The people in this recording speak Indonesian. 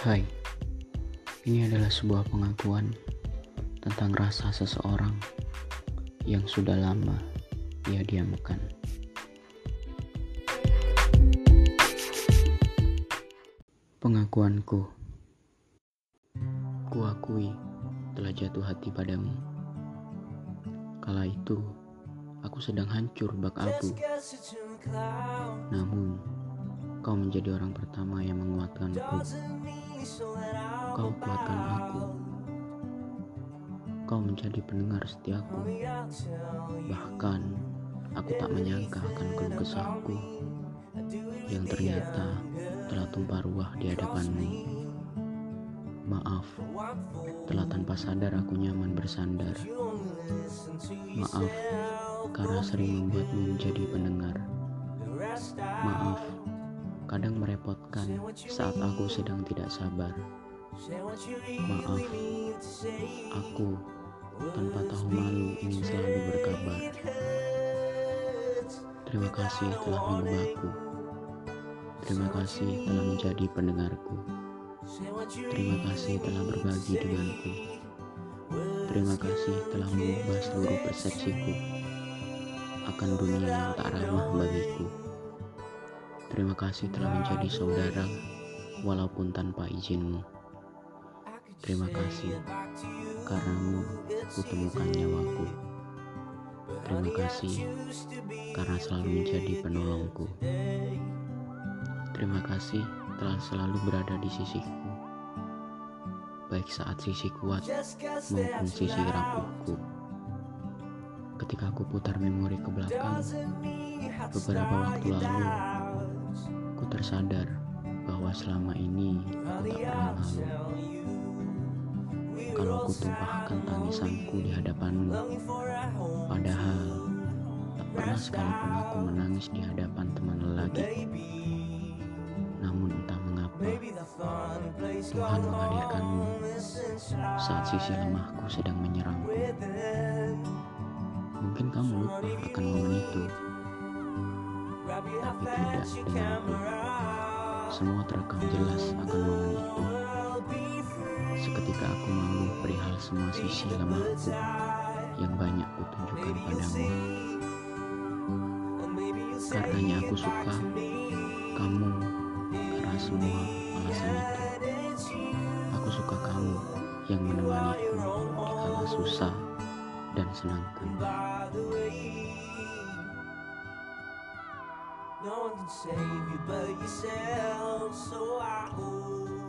Hai, ini adalah sebuah pengakuan tentang rasa seseorang yang sudah lama ia diamkan. Pengakuanku, kuakui telah jatuh hati padamu. Kala itu, aku sedang hancur bak abu. Namun, kau menjadi orang pertama yang menguatkanku. Kau kuatkan aku. Kau menjadi pendengar setiaku. Bahkan, aku tak menyangka akan keluh kesahku yang ternyata telah tumpah ruah di hadapanmu. Maaf, telah tanpa sadar aku nyaman bersandar. Maaf, karena sering membuatmu menjadi pendengar. Maaf, kadang merepotkan saat aku sedang tidak sabar. Maaf, aku tanpa tahu malu ingin selalu berkabar. Terima kasih telah mengubahku. Terima kasih telah menjadi pendengarku. Terima kasih telah berbagi denganku. Terima kasih telah mengubah seluruh persepsiku akan dunia yang tak ramah bagiku. Terima kasih telah menjadi saudara walaupun tanpa izinmu. Terima kasih karenamu kutemukan nyawaku. Terima kasih karena selalu menjadi penolongku. Terima kasih telah selalu berada di sisiku, baik saat sisi kuat maupun sisi rapuhku. Ketika aku putar memori ke belakang, beberapa waktu lalu, ku tersadar bahwa selama ini aku tak pernah malu. Kalau aku tumpahkan tangisanku di hadapanmu, padahal tak pernah sekalipun aku menangis di hadapan teman lelaki. Namun entah mengapa, Tuhan menghadirkanmu saat sisi lemahku sedang menyerangku. Mungkin kamu lupa akan momen itu, tapi tidak denganku. Semua terekam jelas akan momen itu. Seketika aku malu perihal semua sisi lemahku yang banyak kutunjukkan padamu. Karenanya aku suka kamu karena semua alasan itu. Aku suka kamu yang menemaniku di kala susah dan senangku. No one can save you but yourself.